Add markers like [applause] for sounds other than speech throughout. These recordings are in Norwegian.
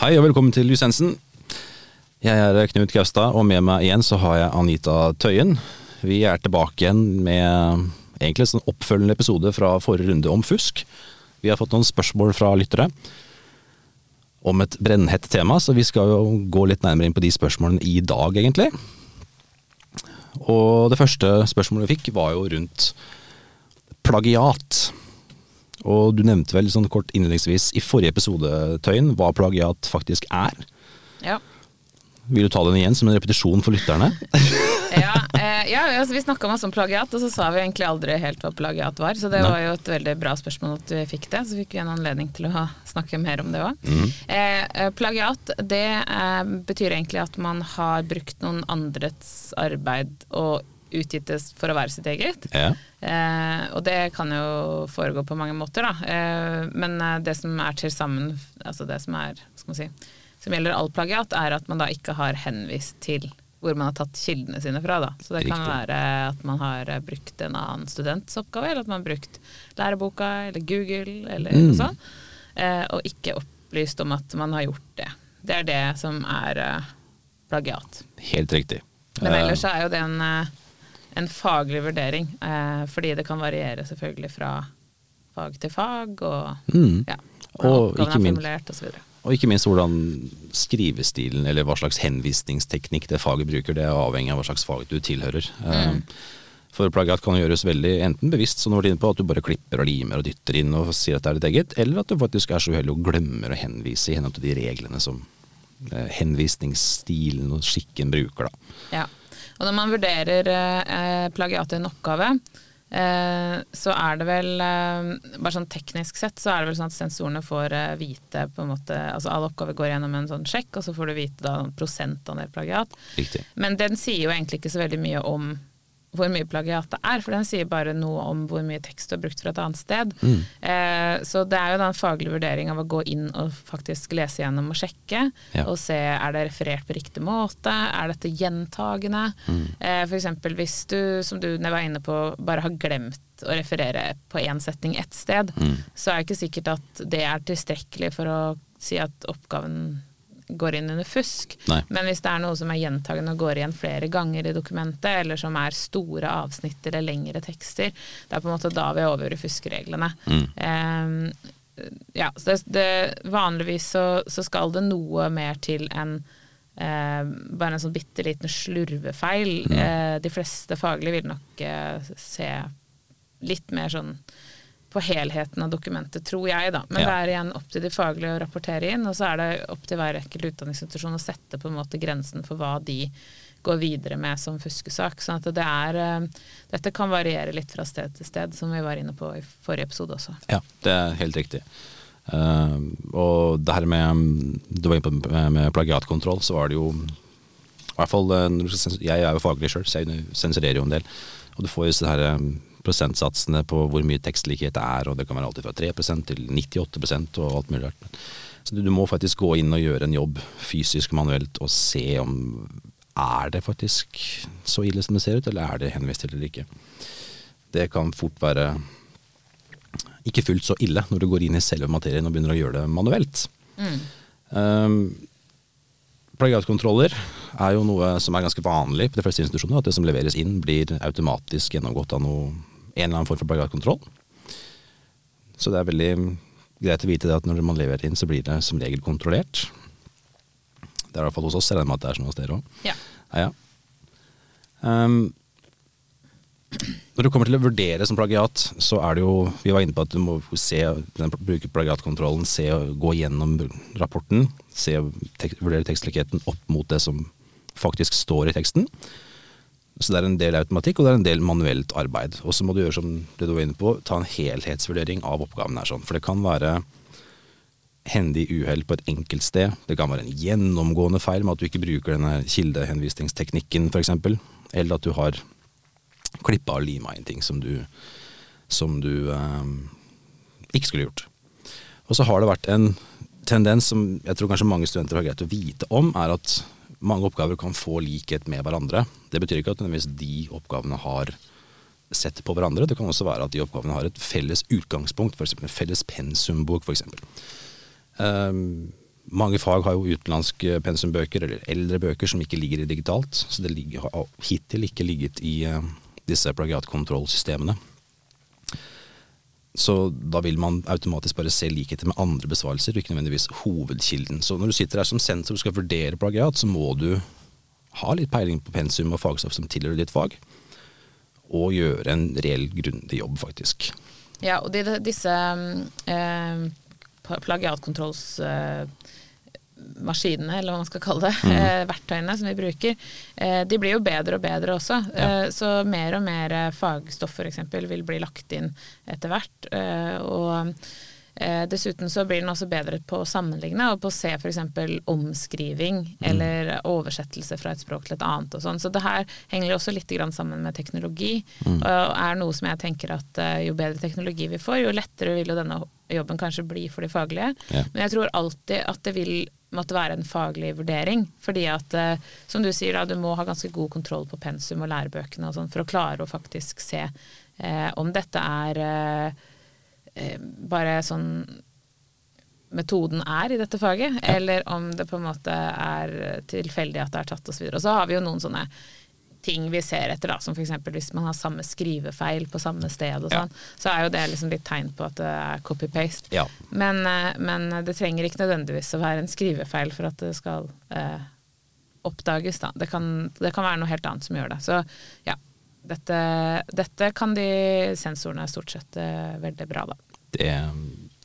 Hei og velkommen til Lysensen. Jeg er Knut Gaustad, og med meg igjen så har jeg Anita Tøyen. Vi er tilbake igjen med egentlig en sånn oppfølgende episode fra forrige runde om fusk. Vi har fått noen spørsmål fra lyttere om et brennhett tema, så vi skal jo gå litt nærmere inn på de spørsmålene i dag, egentlig. Og det første spørsmålet vi fikk, var jo rundt plagiat. Og du nevnte vel sånn kort innledningsvis i forrige episode, Tøyen, hva plagiat faktisk er. Ja. Vil du ta den igjen som en repetisjon for lytterne? [laughs] Ja, eh, ja altså vi snakka masse om plagiat, og så sa vi egentlig aldri helt hva plagiat var. Så det Nei. var jo et veldig bra spørsmål at vi fikk det. Så fikk vi en anledning til å snakke mer om det òg. Mm. Eh, eh, plagiat det eh, betyr egentlig at man har brukt noen andrets arbeid og utgitt det for å være sitt eget. Ja. Eh, og det kan jo foregå på mange måter, da. Eh, men eh, det som er til sammen, altså det som er, skal man si, som gjelder all plagiat, er at man da ikke har henvist til hvor man har tatt kildene sine fra. Da. Så det kan være at man har eh, brukt en annen students oppgave, eller at man har brukt læreboka eller Google eller Mm. noe sånt, eh, og ikke opplyst om at man har gjort det. Det er det som er eh, plagiat. Helt riktig. Men Eh, ellers er jo det en, eh, en faglig vurdering, eh, fordi det kan variere selvfølgelig fra fag til fag, og Mm. ja, Og ikke er formulert osv. Og ikke minst hvordan skrivestilen, eller hva slags henvisningsteknikk det faget bruker, det er avhengig av hva slags fag du tilhører. Mm. For plagiat kan gjøres veldig enten bevisst, som du har vært inne på, at du bare klipper og limer og dytter inn og sier at det er ditt eget, eller at du faktisk er så uheldig og glemmer å henvise i henhold til de reglene som eh, henvisningsstilen og skikken bruker, da. Ja. Og når man vurderer eh, plagiat i en oppgave, eh, så er det vel eh, Bare sånn teknisk sett så er det vel sånn at sensorene får eh, vite på en måte Altså alle oppgaver går gjennom en sånn sjekk, og så får du vite da prosentandel plagiat. Riktig. Men den sier jo egentlig ikke så veldig mye om hvor mye plagiat det er, for den sier bare noe om hvor mye tekst du har brukt fra et annet sted. Mm. Eh, så det er jo den faglige faglig vurdering av å gå inn og faktisk lese gjennom og sjekke, Ja. og se er det referert på riktig måte, er dette gjentagende. Mm. Eh, eksempel hvis du, som du var inne på, bare har glemt å referere på én setning ett sted, Mm. så er det ikke sikkert at det er tilstrekkelig for å si at oppgaven går inn under fusk. Nei. Men hvis det er noe som er gjentagende og går igjen flere ganger i dokumentet, eller som er store avsnitt eller lengre tekster, det er på en måte da vi er over i fuskereglene. Mm. Eh, ja, så det, det, vanligvis så, så skal det noe mer til enn eh, bare en sånn bitte liten slurvefeil. Mm. Eh, de fleste faglige vil nok eh, se litt mer sånn på helheten av dokumentet, tror jeg, da. Men Ja. det er igjen opp til de faglige å rapportere inn, og så er det opp til hver enkelt utdanningsinstitusjon å sette på en måte grensen for hva de går videre med som fuskesak. Sånn at det er eh, Dette kan variere litt fra sted til sted, som vi var inne på i forrige episode også. Ja, det er helt riktig. Uh, og det her med Du var inne på med, plagiatkontroll, så var det jo i hvert fall eh, Jeg er jo faglig sjøl, så jeg sensurerer jo en del. Og du får jo disse her eh, prosentsatsene på hvor mye tekstlikhet det er, og det kan være alltid fra 3% til 98 og alt mulig rart. Så du, du må faktisk gå inn og gjøre en jobb fysisk manuelt og se om er det faktisk så ille som det ser ut, eller er det henvist til eller ikke. Det kan fort være ikke fullt så ille når du går inn i selve materien og begynner å gjøre det manuelt. Um, plagiatkontroller er jo noe som er ganske vanlig på de fleste institusjoner. At det som leveres inn, blir automatisk gjennomgått av noe, en eller annen form for plagiatkontroll. Så det er veldig greit å vite det at når man leverer inn, så blir det som regel kontrollert. Det er i hvert fall hos oss. Jeg regner med at det er sånn hos dere òg. Ja. Ja, ja. Um, når det kommer til å vurdere som plagiat, så er det jo Vi var inne på at du må se, den, bruke plagiatkontrollen, se gå gjennom rapporten, se, tek, vurdere tekstlikheten opp mot det som faktisk står i teksten. Så det er en del automatikk, og det er en del manuelt arbeid. Og så må du gjøre som det du var inne på, ta en helhetsvurdering av oppgaven her sånn. For det kan være hendig uhell på et enkelt sted. Det kan være en gjennomgående feil med at du ikke bruker denne kildehenvisningsteknikken, f.eks. Eller at du har klippa og lima inn ting som du, som du eh, ikke skulle gjort. Og så har det vært en tendens som jeg tror kanskje mange studenter har greit å vite om, er at mange oppgaver kan få likhet med hverandre. Det betyr ikke at nødvendigvis de oppgavene har sett på hverandre. Det kan også være at de oppgavene har et felles utgangspunkt, f.eks. en felles pensumbok. For um, mange fag har jo utenlandske pensumbøker, eller eldre bøker, som ikke ligger i digitalt. Så det ligger, har hittil ikke ligget i uh, disse plagiatkontrollsystemene. Så da vil man automatisk bare se likheter med andre besvarelser, ikke nødvendigvis hovedkilden. Så når du sitter her som sensor og skal vurdere plagiat, så må du ha litt peiling på pensum og fagstoff som tilhører ditt fag, og gjøre en reell grundig jobb, faktisk. Ja, og de, disse eh, plagiatkontrolls... maskinene, eller hva man skal kalle det, mm. eh, verktøyene som vi bruker, eh, de blir jo bedre og bedre også. Ja. Eh, så mer og mer fagstoff f.eks. vil bli lagt inn etter hvert. Eh, og Eh, dessuten så blir den også bedre på å sammenligne og på å se f.eks. omskriving mm. eller oversettelse fra et språk til et annet og sånn. Så det her henger også litt sammen med teknologi, mm. og er noe som jeg tenker at jo bedre teknologi vi får, jo lettere vil jo denne jobben kanskje bli for de faglige. Ja. Men jeg tror alltid at det vil måtte være en faglig vurdering. Fordi at, uh, som du sier, da, du må ha ganske god kontroll på pensum og lærebøkene og sånn for å klare å faktisk se eh, om dette er Eh, bare sånn metoden er i dette faget, ja. eller om det på en måte er tilfeldig at det er tatt osv. Og, og så har vi jo noen sånne ting vi ser etter, da, som f.eks. hvis man har samme skrivefeil på samme sted og sånn, ja. så er jo det liksom litt tegn på at det er copy-paste. Ja. Men, eh, men, det trenger ikke nødvendigvis å være en skrivefeil for at det skal eh, oppdages, da. Det kan, det kan, være noe helt annet som gjør det. Så ja. Dette, dette kan de sensorene stort sett eh, veldig bra, da. Det,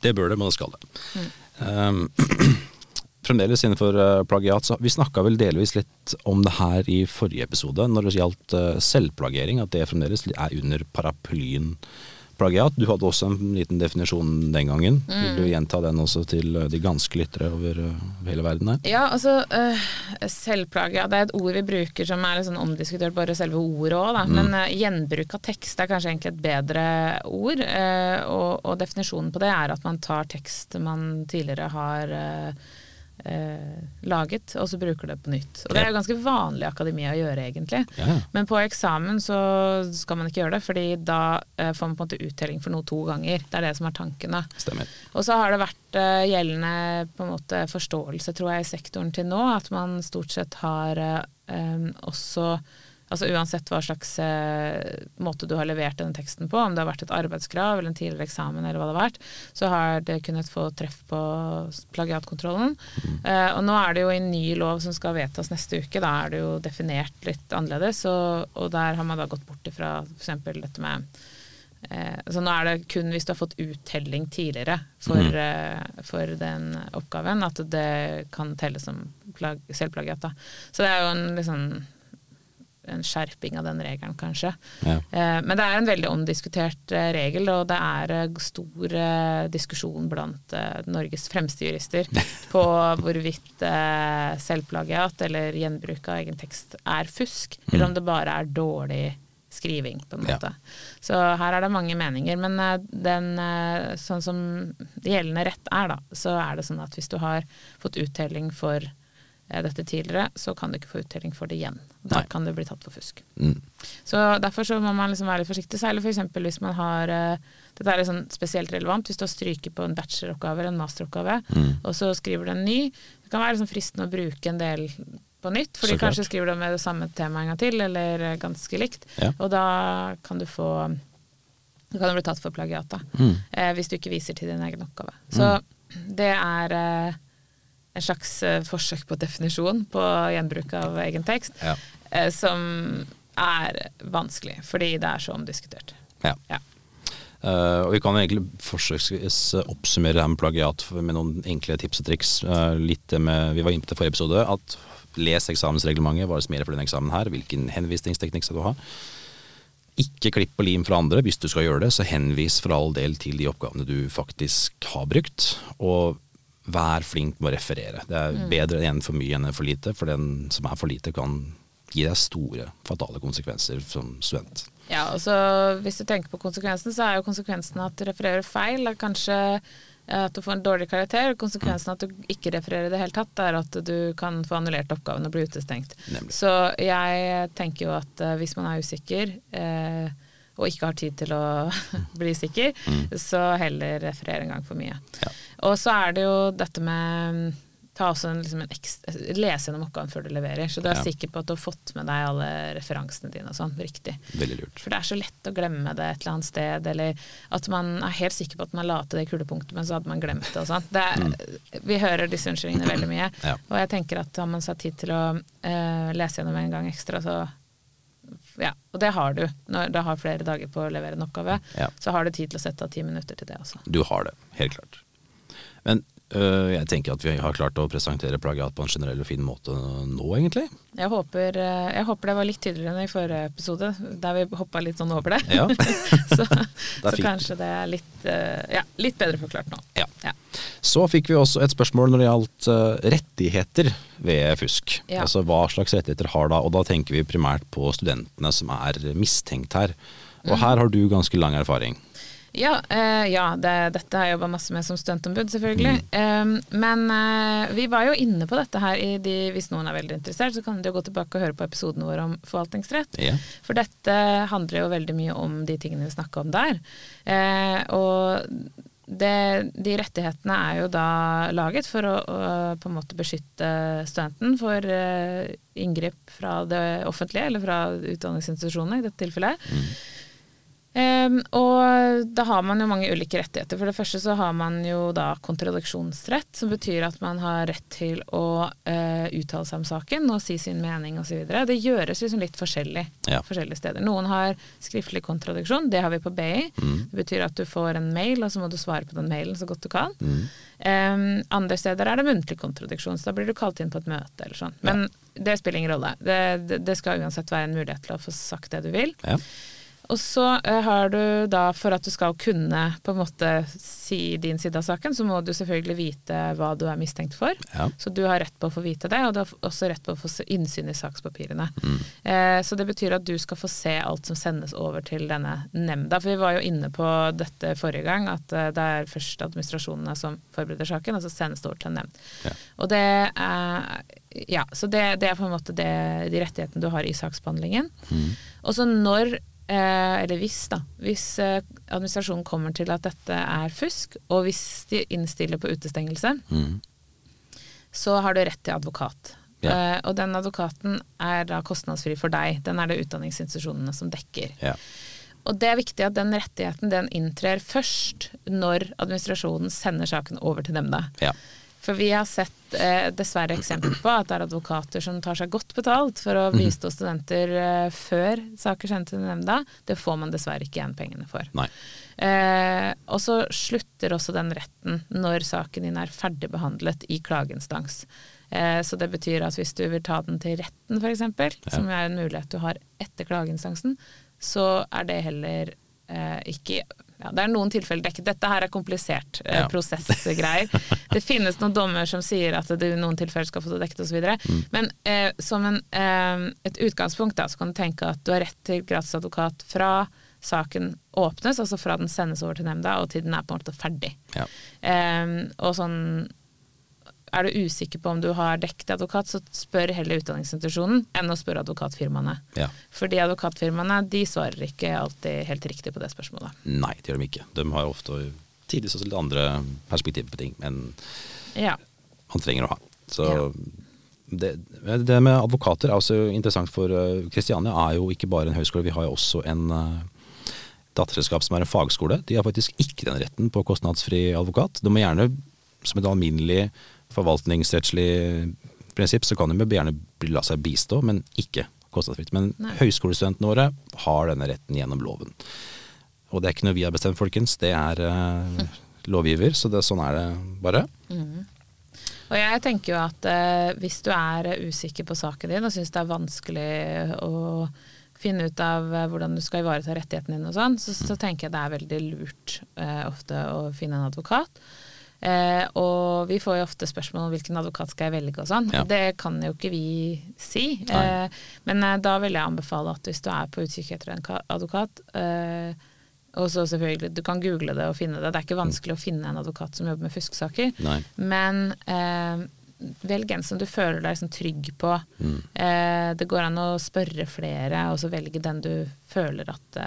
det bør det, men det skal det. Mm. Um, [clears throat] fremdeles innenfor uh, plagiat, så vi snakka vel delvis litt om det her i forrige episode, når det gjaldt selvplagiering, selvplagering, at det fremdeles er under paraplyen plagiat. Du hadde også en liten definisjon den gangen. Mm. Vil du mm. gjenta den også til eh, de ganske lyttere over uh, hele verden her? Ja, altså uh, selvplagiat det er et ord vi bruker som er litt sånn omdiskutert, bare selve ordet òg, mm. Men uh, gjenbruk av tekst er kanskje egentlig et bedre ord. Og, og, definisjonen på det er at man tar tekst man tidligere har eh, laget, og så bruker det på nytt. Og det er jo ganske vanlig i akademia å gjøre, egentlig. Ja. Men på eksamen så skal man ikke gjøre det, fordi da eh, får man på en måte uttelling for noe to ganger. Det er det som er tanken. da. Stemmer. Og så har det vært eh, gjeldende på en måte forståelse, tror jeg, i sektoren til nå, at man stort sett har eh, også Altså uansett hva slags eh, måte du har levert denne teksten på, om det har vært et arbeidskrav eller en tidligere eksamen eller hva det har vært, så har det kunnet få treff på plagiatkontrollen. Mm. Eh, og nå er det jo en ny lov som skal vedtas neste uke, da er det jo definert litt annerledes, og, og der har man da gått bort ifra f.eks. dette med eh, så nå er det kun hvis du har fått uttelling tidligere for, mm. Eh, for den oppgaven, at det kan telles som selvplagiat. Så det er jo en liksom en skjerping av den regelen, kanskje. Ja. Eh, men det er en veldig omdiskutert eh, regel, og det er eh, stor diskusjon blant Norges fremste jurister [laughs] på hvorvidt selvplagiat eller gjenbruk av egen tekst er fusk, mm. eller om det bare er dårlig skriving, på en måte. Ja. Så her er det mange meninger. Men den, sånn som gjeldende rett er, da, så er det sånn at hvis du har fått uttelling for dette tidligere, så kan du ikke få uttelling for det igjen. Da Nei. kan du bli tatt for fusk. Mm. Så Derfor så må man liksom være litt forsiktig, særlig f.eks. For hvis man har uh, Dette er liksom spesielt relevant hvis du har stryket på en bacheloroppgave eller en masteroppgave, mm. og så skriver du en ny. Det kan være liksom fristende å bruke en del på nytt, fordi kanskje skriver du med det samme temaet en gang til, eller ganske likt. Ja. Og da kan du få Da kan du bli tatt for plagiat, mm. eh, hvis du ikke viser til din egen oppgave. Så mm. det er eh, en slags uh, forsøk på definisjon på gjenbruk av egen tekst, ja. uh, som er vanskelig, fordi det er så omdiskutert. Ja. ja. Uh, og Vi kan egentlig forsøksvis oppsummere det med plagiat med noen enkle tips og triks. litt det med, Vi var inne på det forrige episode, at les eksamensreglementet. Hva er det som gjelder for denne eksamen her? Hvilken henvisningsteknikk skal du ha? Ikke klipp og lim fra andre. Hvis du skal gjøre det, så henvis for all del til de oppgavene du faktisk har brukt. Og vær flink med å referere. Det er mm. bedre enn for mye enn for lite, for den som er for lite, kan gi deg store, fatale konsekvenser som student. Ja, og så Hvis du tenker på konsekvensen, så er jo konsekvensen at du refererer feil. Er kanskje at du får en dårlig karakter. Konsekvensen mm. at du ikke refererer i det hele tatt, er at du kan få annullert oppgaven og bli utestengt. Nemlig. Så jeg tenker jo at uh, hvis man er usikker, uh, og ikke har tid til å [laughs] bli sikker, mm. så heller referere en gang for mye. Ja. Og så er det jo dette med ta også en, liksom en ekstra, lese gjennom oppgaven før du leverer, så du er Ja. sikker på at du har fått med deg alle referansene dine og sånn, riktig. Veldig lurt. For det er så lett å glemme det et eller annet sted, eller at man er helt sikker på at man la til det kulepunktet, men så hadde man glemt det og sånn. Er, Vi hører disse unnskyldningene veldig mye, Mm. Ja. og jeg tenker at har man satt tid til å uh, lese gjennom en gang ekstra, så ja, og det har du når du har flere dager på å levere en oppgave. Ja. Så har du tid til å sette av ti minutter til det også. Du har det, helt klart. Men øh, jeg tenker at vi har klart å presentere plagiat på en generell og fin måte nå, egentlig. Jeg håper, eh, jeg håper det var litt tydeligere enn i forrige episode, der vi hoppa litt sånn over det. Ja. [laughs] så [laughs] det så kanskje det er litt, øh, ja, litt bedre forklart nå. Ja. Så fikk vi også et spørsmål når det gjaldt øh, rettigheter ved fusk. Ja. Altså hva slags rettigheter har da, og da tenker vi primært på studentene som er mistenkt her. Og Mm. her har du ganske lang erfaring. Ja, eh, ja det, dette har jeg jobba masse med som studentombud, selvfølgelig. Eh, men eh, vi var jo inne på dette her i de Hvis noen er veldig interessert, så kan de jo gå tilbake og høre på episoden vår om forvaltningsrett. Ja. For dette handler jo veldig mye om de tingene vi snakka om der. Eh, og det, de rettighetene er jo da laget for å, å på en måte beskytte studenten for uh, inngrep fra det offentlige, eller fra utdanningsinstitusjonene i dette tilfellet. Ehm, og da har man jo mange ulike rettigheter. For det første så har man jo da kontradiksjonsrett, som betyr at man har rett til å eh, uttale seg om saken og si sin mening osv. Det gjøres liksom litt forskjellig Ja. forskjellige steder. Noen har skriftlig kontradiksjon, det har vi på BI. Mm. Det betyr at du får en mail, og så må du svare på den mailen så godt du kan. Mm. Ehm, andre steder er det muntlig kontradiksjon, så da blir du kalt inn på et møte eller sånn. Men det spiller ingen rolle. Det, det, det skal uansett være en mulighet til å få sagt det du vil. Ja. Og så eh, har du da, for at du skal kunne på en måte si din side av saken, så må du selvfølgelig vite hva du er mistenkt for. Ja. Så du har rett på å få vite det, og du har også rett på å få innsyn i sakspapirene. Eh, så det betyr at du skal få se alt som sendes over til denne nemnda. For vi var jo inne på dette forrige gang, at eh, det er først administrasjonene som forbereder saken, og så sendes det over til en nemnd. Ja. Og det er Ja, så det, det er på en måte det, de rettighetene du har i saksbehandlingen. Og så når Eh, eller hvis, da. Hvis eh, administrasjonen kommer til at dette er fusk, og hvis de innstiller på utestengelse, Mm. så har du rett til advokat. Ja. Eh, og den advokaten er da kostnadsfri for deg. Den er det utdanningsinstitusjonene som dekker. Ja. Og det er viktig at den rettigheten den inntrer først når administrasjonen sender saken over til nemnda. Ja. For vi har sett eh, dessverre eksempler på at det er advokater som tar seg godt betalt for Mhm. å bistå studenter eh, før saker sendes til nemnda. Det får man dessverre ikke igjen pengene for. Eh, og så slutter også den retten når saken din er ferdigbehandlet i klageinstans. Eh, så det betyr at hvis du vil ta den til retten f.eks., som er en mulighet du har etter klageinstansen, så er det heller eh, ikke ja, Det er noen tilfeller dekket. Dette her er komplisert eh, Ja. prosessgreier. [laughs] det finnes noen dommer som sier at du i noen tilfeller skal få det dekket osv. Mm. Men eh, som en, eh, et utgangspunkt da, så kan du tenke at du har rett til gratisadvokat fra saken åpnes, altså fra den sendes over til nemnda og til den er på en måte ferdig. Ja. Eh, og sånn er du usikker på om du har dekket advokat, så spør heller utdanningsinstitusjonen enn å spørre advokatfirmaene. Ja. Fordi advokatfirmaene de svarer ikke alltid helt riktig på det spørsmålet. Nei, det gjør de ikke. De har ofte tidligst også litt andre perspektiver på ting enn Ja. man trenger å ha. Så Ja. det, det med advokater er også interessant for Kristiania er jo ikke bare en høyskole, vi har jo også en uh, datterselskap som er en fagskole. De har faktisk ikke den retten på kostnadsfri advokat. De må gjerne, som et alminnelig forvaltningsrettslig prinsipp, så kan de gjerne la seg bistå, men ikke kostnadsfritt. Men Nei. høyskolestudentene våre har denne retten gjennom loven. Og det er ikke noe vi har bestemt, folkens. Det er uh, [laughs] lovgiver, så det, sånn er det bare. Og jeg tenker jo at eh, hvis du er usikker på saken din og syns det er vanskelig å finne ut av eh, hvordan du skal ivareta rettighetene dine og sånn, så, så tenker jeg det er veldig lurt eh, ofte å finne en advokat. Eh, og vi får jo ofte spørsmål om hvilken advokat skal jeg velge og sånn. Ja. Det kan jo ikke vi si. Eh, men eh, da vil jeg anbefale at hvis du er på utkikk etter en advokat eh, og så selvfølgelig, Du kan google det og finne det. Det er ikke vanskelig å finne en advokat som jobber med fusksaker. Nei. Men eh, velg en som du føler deg liksom trygg på. Mm. Eh, det går an å spørre flere, og så velge den du føler at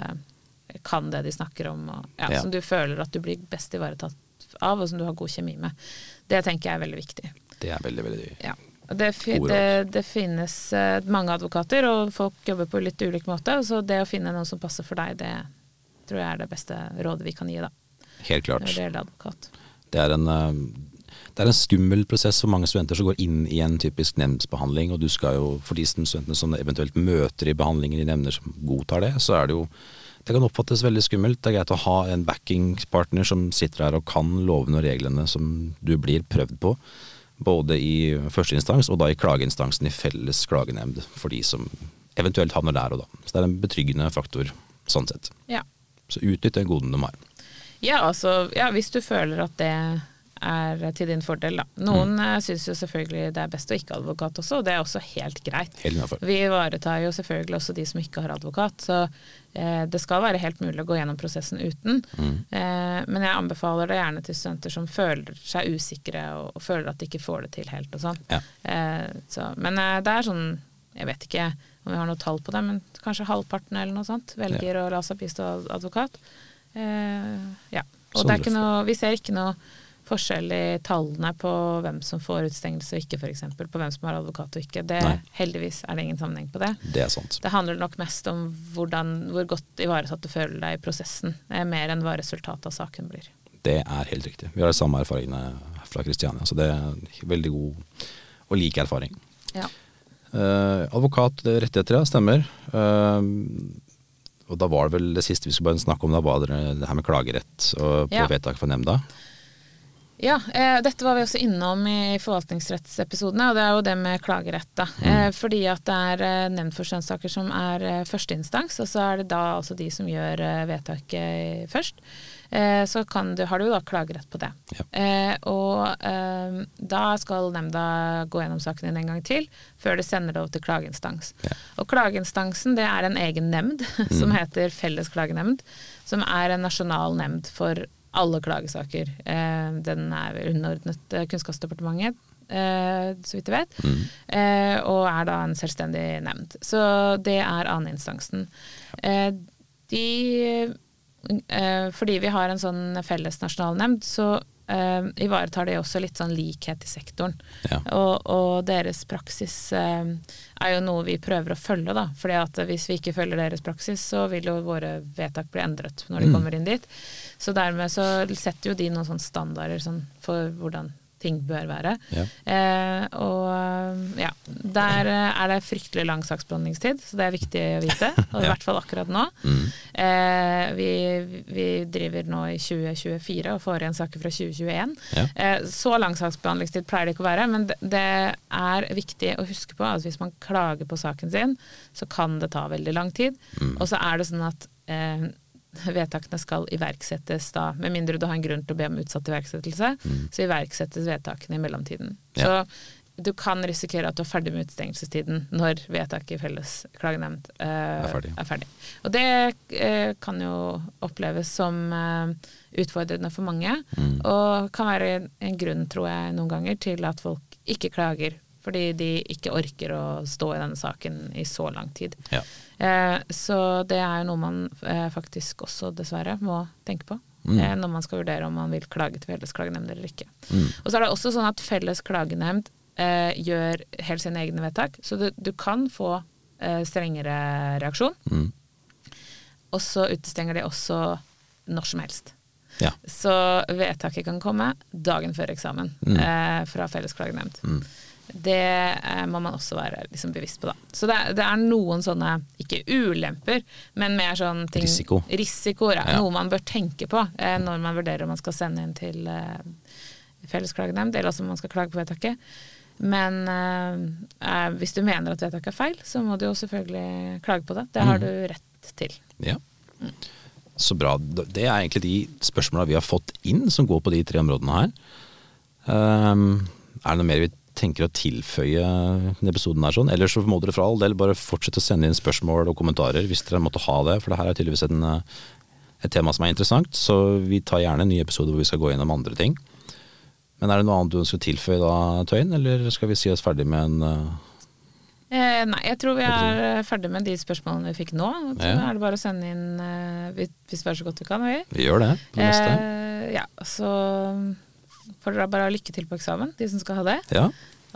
kan det de snakker om. Og, ja, Ja. Som du føler at du blir best ivaretatt av, og som du har god kjemi med. Det tenker jeg er veldig viktig. Det er veldig, veldig Ja. Det, det, det finnes eh, mange advokater, og folk jobber på litt ulik måte. Så det å finne noen som passer for deg, det tror jeg er det beste rådet vi kan gi, da. Helt klart. Når det gjelder advokat. Det er en, eh, det er en skummel prosess for mange studenter som går inn i en typisk nemndsbehandling. Og du skal jo, for de studentene som eventuelt møter i behandlingen i nemnder som godtar det, så er det jo det kan oppfattes veldig skummelt. Det er greit å ha en backingpartner som sitter her og kan lovene og reglene som du blir prøvd på. Både i førsteinstans og da i klageinstansen i felles klagenemnd for de som eventuelt havner der og da. Så det er en betryggende faktor sånn sett. Ja. Så utnytt den goden de har. Ja, altså, ja, hvis du føler at det er til din fordel, da. Noen Mm. mm. syns jo selvfølgelig det er best å ikke ha advokat også, og det er også helt greit. Helt. Vi ivaretar jo selvfølgelig også de som ikke har advokat, så eh, det skal være helt mulig å gå gjennom prosessen uten. Mm. Eh, men jeg anbefaler det gjerne til studenter som føler seg usikre og, og føler at de ikke får det til helt og sånn. Ja. Eh, så, men eh, det er sånn, jeg vet ikke om vi har noe tall på det, men kanskje halvparten eller noe sånt velger å la seg bistå advokat. Eh, ja. Og det er ikke noe, vi ser ikke noe forskjell i tallene på hvem som får utstengelse og ikke, f.eks. På hvem som har advokat og ikke. Det, Nei. heldigvis er det ingen sammenheng på det. Det er sant. Det handler nok mest om hvordan, hvor godt ivaretatt du føler deg i prosessen, eh, mer enn hva resultatet av saken blir. Det er helt riktig. Vi har de samme erfaringene fra Kristiania, så det er veldig god og lik erfaring. Ja. Eh, advokat, er rettigheter, ja, stemmer. Eh, og da var det vel det siste vi skulle bare snakke om, da var det det her med klagerett og på Ja. vedtak fra nemnda. Ja, eh, dette var vi også innom i forvaltningsrettsepisodene, og det er jo det med klagerett. da. Eh, fordi at det er eh, nemnd for skjønnssaker som er eh, førsteinstans, og så er det da altså de som gjør eh, vedtaket først. Eh, så kan du, har du jo da klagerett på det. Ja. Eh, og eh, da skal nemnda gå gjennom saken din en gang til, før de sender det over til klageinstans. Ja. Og klageinstansen det er en egen nemnd [laughs] som heter Felles klagenemnd, som er en nasjonal nemnd for alle klagesaker. Eh, den er underordnet eh, Kunnskapsdepartementet, eh, så vidt jeg vet, eh, og er da en selvstendig nemnd. Så det er anneinstansen. Eh, de eh, Fordi vi har en sånn felles nasjonal nemnd, så eh, ivaretar det også litt sånn likhet i sektoren. Ja. Og, og deres praksis eh, er jo noe vi prøver å følge, da. Fordi at hvis vi ikke følger deres praksis, så vil jo våre vedtak bli endret når de Mm. kommer inn dit. Så dermed så setter jo de noen sånne standarder sånn, for hvordan ting bør være. Ja. Eh, og ja, der eh, er det fryktelig lang saksbehandlingstid, så det er viktig å vite. [laughs] Og i Ja. hvert fall akkurat nå. Mm. Eh, vi, vi driver nå i 2024 og får igjen saker fra 2021. Ja. Eh, så lang saksbehandlingstid pleier det ikke å være, men det, er viktig å huske på at hvis man klager på saken sin, så kan det ta veldig lang tid. Mm. Og så er det sånn at eh, vedtakene skal iverksettes da, med mindre du har en grunn til å be om utsatt iverksettelse, så iverksettes vedtakene i mellomtiden. Mm. Ja. Så du kan risikere at du er ferdig med utstengelsestiden når vedtaket i felles klagenemnd eh, Er ferdig. er ferdig. Og det eh, kan jo oppleves som eh, utfordrende for mange, Mm. og kan være en grunn, tror jeg, noen ganger til at folk ikke klager. Fordi de ikke orker å stå i denne saken i så lang tid. Ja. Eh, så det er jo noe man eh, faktisk også dessverre må tenke på. Mm. Eh, når man skal vurdere om man vil klage til felles klagenemnd eller ikke. Mm. Og så er det også sånn at felles klagenemnd eh, gjør helt sine egne vedtak. Så du, du kan få eh, strengere reaksjon, Mm. og så utestenger de også når som helst. Ja. Så vedtaket kan komme dagen før eksamen Mm. eh, fra felles klagenemnd. Mm. Det eh, må man også være liksom, bevisst på, da. Så det, det er noen sånne, ikke ulemper, men mer sånn ting Risiko. Risikoer, ja. Ja. Noe man bør tenke på eh, når man vurderer om man skal sende inn til eh, felles klagenemnd, eller også om man skal klage på vedtaket. Men eh, eh, hvis du mener at vedtaket er feil, så må du jo selvfølgelig klage på det. Det har Mm. du rett til. Ja. Så bra. Det er egentlig de spørsmåla vi har fått inn som går på de tre områdene her. Um, er det noe mer vi tenker å tilføye denne episoden her sånn? Eller så må dere for all del bare fortsette å sende inn spørsmål og kommentarer hvis dere måtte ha det, for det her er tydeligvis en, eh, et tema som er interessant. Så vi tar gjerne en ny episode hvor vi skal gå gjennom andre ting. Men er det noe annet du ønsker å tilføye da, Tøyen, eller skal vi si oss ferdig med en eh, Eh, nei, jeg tror vi er ferdig med de spørsmålene vi fikk nå. Så Ja. er det bare å sende inn eh, hvis vi er så godt vi kan. Vi. Vi gjør det på det. Eh, ja, så får dere bare ha lykke til på eksamen, de som skal ha det. Ja.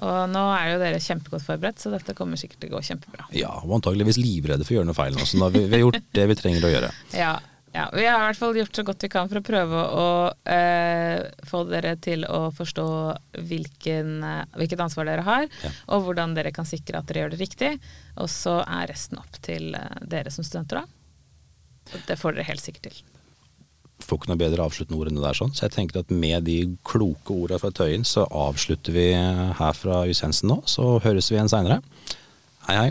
Og nå er jo dere kjempegodt forberedt, så dette kommer sikkert til å gå kjempebra. ja, og antageligvis livredde for å gjøre noe feil nå, så har vi, vi har gjort det vi trenger å gjøre. [laughs] Ja, ja, vi har i hvert fall gjort så godt vi kan for å prøve å eh, få dere til å forstå hvilken, eh, hvilket ansvar dere har, Ja. og hvordan dere kan sikre at dere gjør det riktig. Og så er resten opp til eh, dere som studenter, da. Det får dere helt sikkert til. Får ikke noe bedre avsluttende ord enn det der, sånn. så jeg tenker at med de kloke ordene fra Tøyen, så avslutter vi her fra Jusensen nå. Så høres vi igjen seinere. Hei, hei.